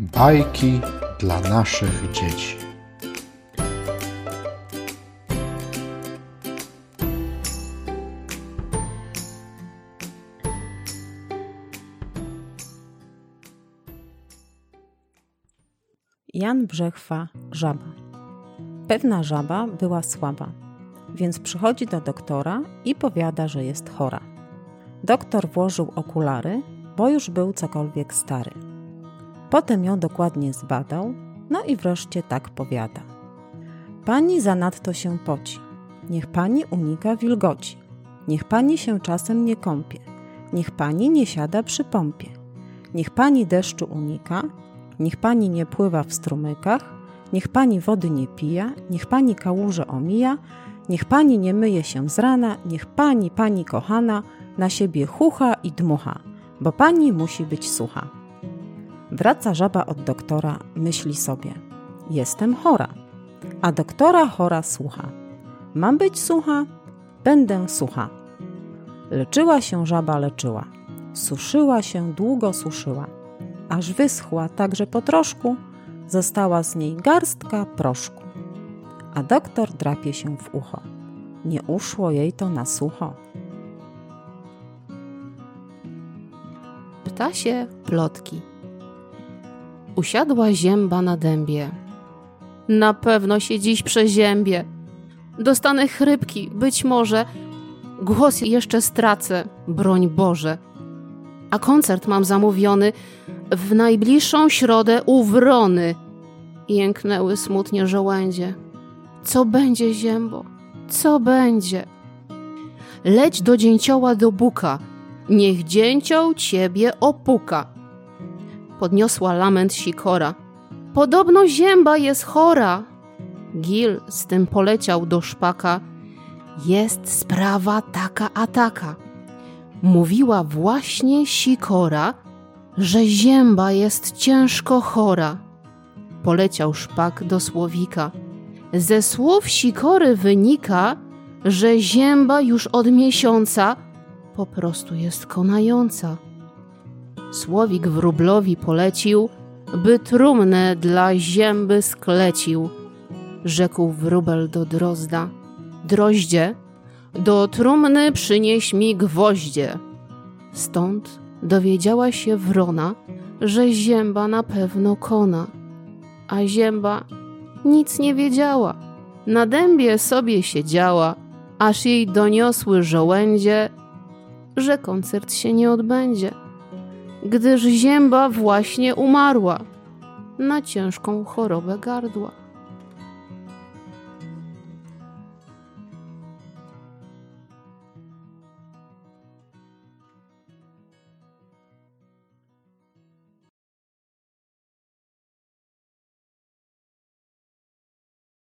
Bajki dla naszych dzieci. Jan Brzechwa, żaba. Pewna żaba była słaba, więc przychodzi do doktora i powiada, że jest chora. Doktor włożył okulary, bo już był cokolwiek stary. Potem ją dokładnie zbadał, no i wreszcie tak powiada. Pani zanadto się poci. Niech pani unika wilgoci. Niech pani się czasem nie kąpie. Niech pani nie siada przy pompie. Niech pani deszczu unika. Niech pani nie pływa w strumykach. Niech pani wody nie pija. Niech pani kałuże omija. Niech pani nie myje się z rana. Niech pani, pani kochana, na siebie chucha i dmucha, bo pani musi być sucha. Wraca żaba od doktora, myśli sobie: Jestem chora. A doktora chora słucha. Mam być sucha? Będę sucha. Leczyła się żaba, leczyła. Suszyła się, długo suszyła. Aż wyschła także po troszku, została z niej garstka proszku. A doktor drapie się w ucho. Nie uszło jej to na sucho. Ptasie plotki. Usiadła zięba na dębie. Na pewno się dziś przeziębię. Dostanę chrypki, być może. Głos jeszcze stracę, broń Boże. A koncert mam zamówiony w najbliższą środę u Wrony. Jęknęły smutnie żołędzie. Co będzie, ziębo? Co będzie? Leć do dzięcioła do buka. Niech dzięcioł ciebie opuka podniosła lament sikora. Podobno zięba jest chora. Gil z tym poleciał do szpaka. Jest sprawa taka a taka. Mówiła właśnie sikora, że zięba jest ciężko chora. Poleciał szpak do słowika. Ze słów sikory wynika, że zięba już od miesiąca po prostu jest konająca. Słowik wróblowi polecił, by trumnę dla zięby sklecił. Rzekł wróbel do drozda: Droździe, do trumny przynieś mi gwoździe. Stąd dowiedziała się wrona, że zięba na pewno kona. A zięba nic nie wiedziała. Na dębie sobie siedziała, aż jej doniosły żołędzie, że koncert się nie odbędzie gdyż zięba właśnie umarła na ciężką chorobę gardła.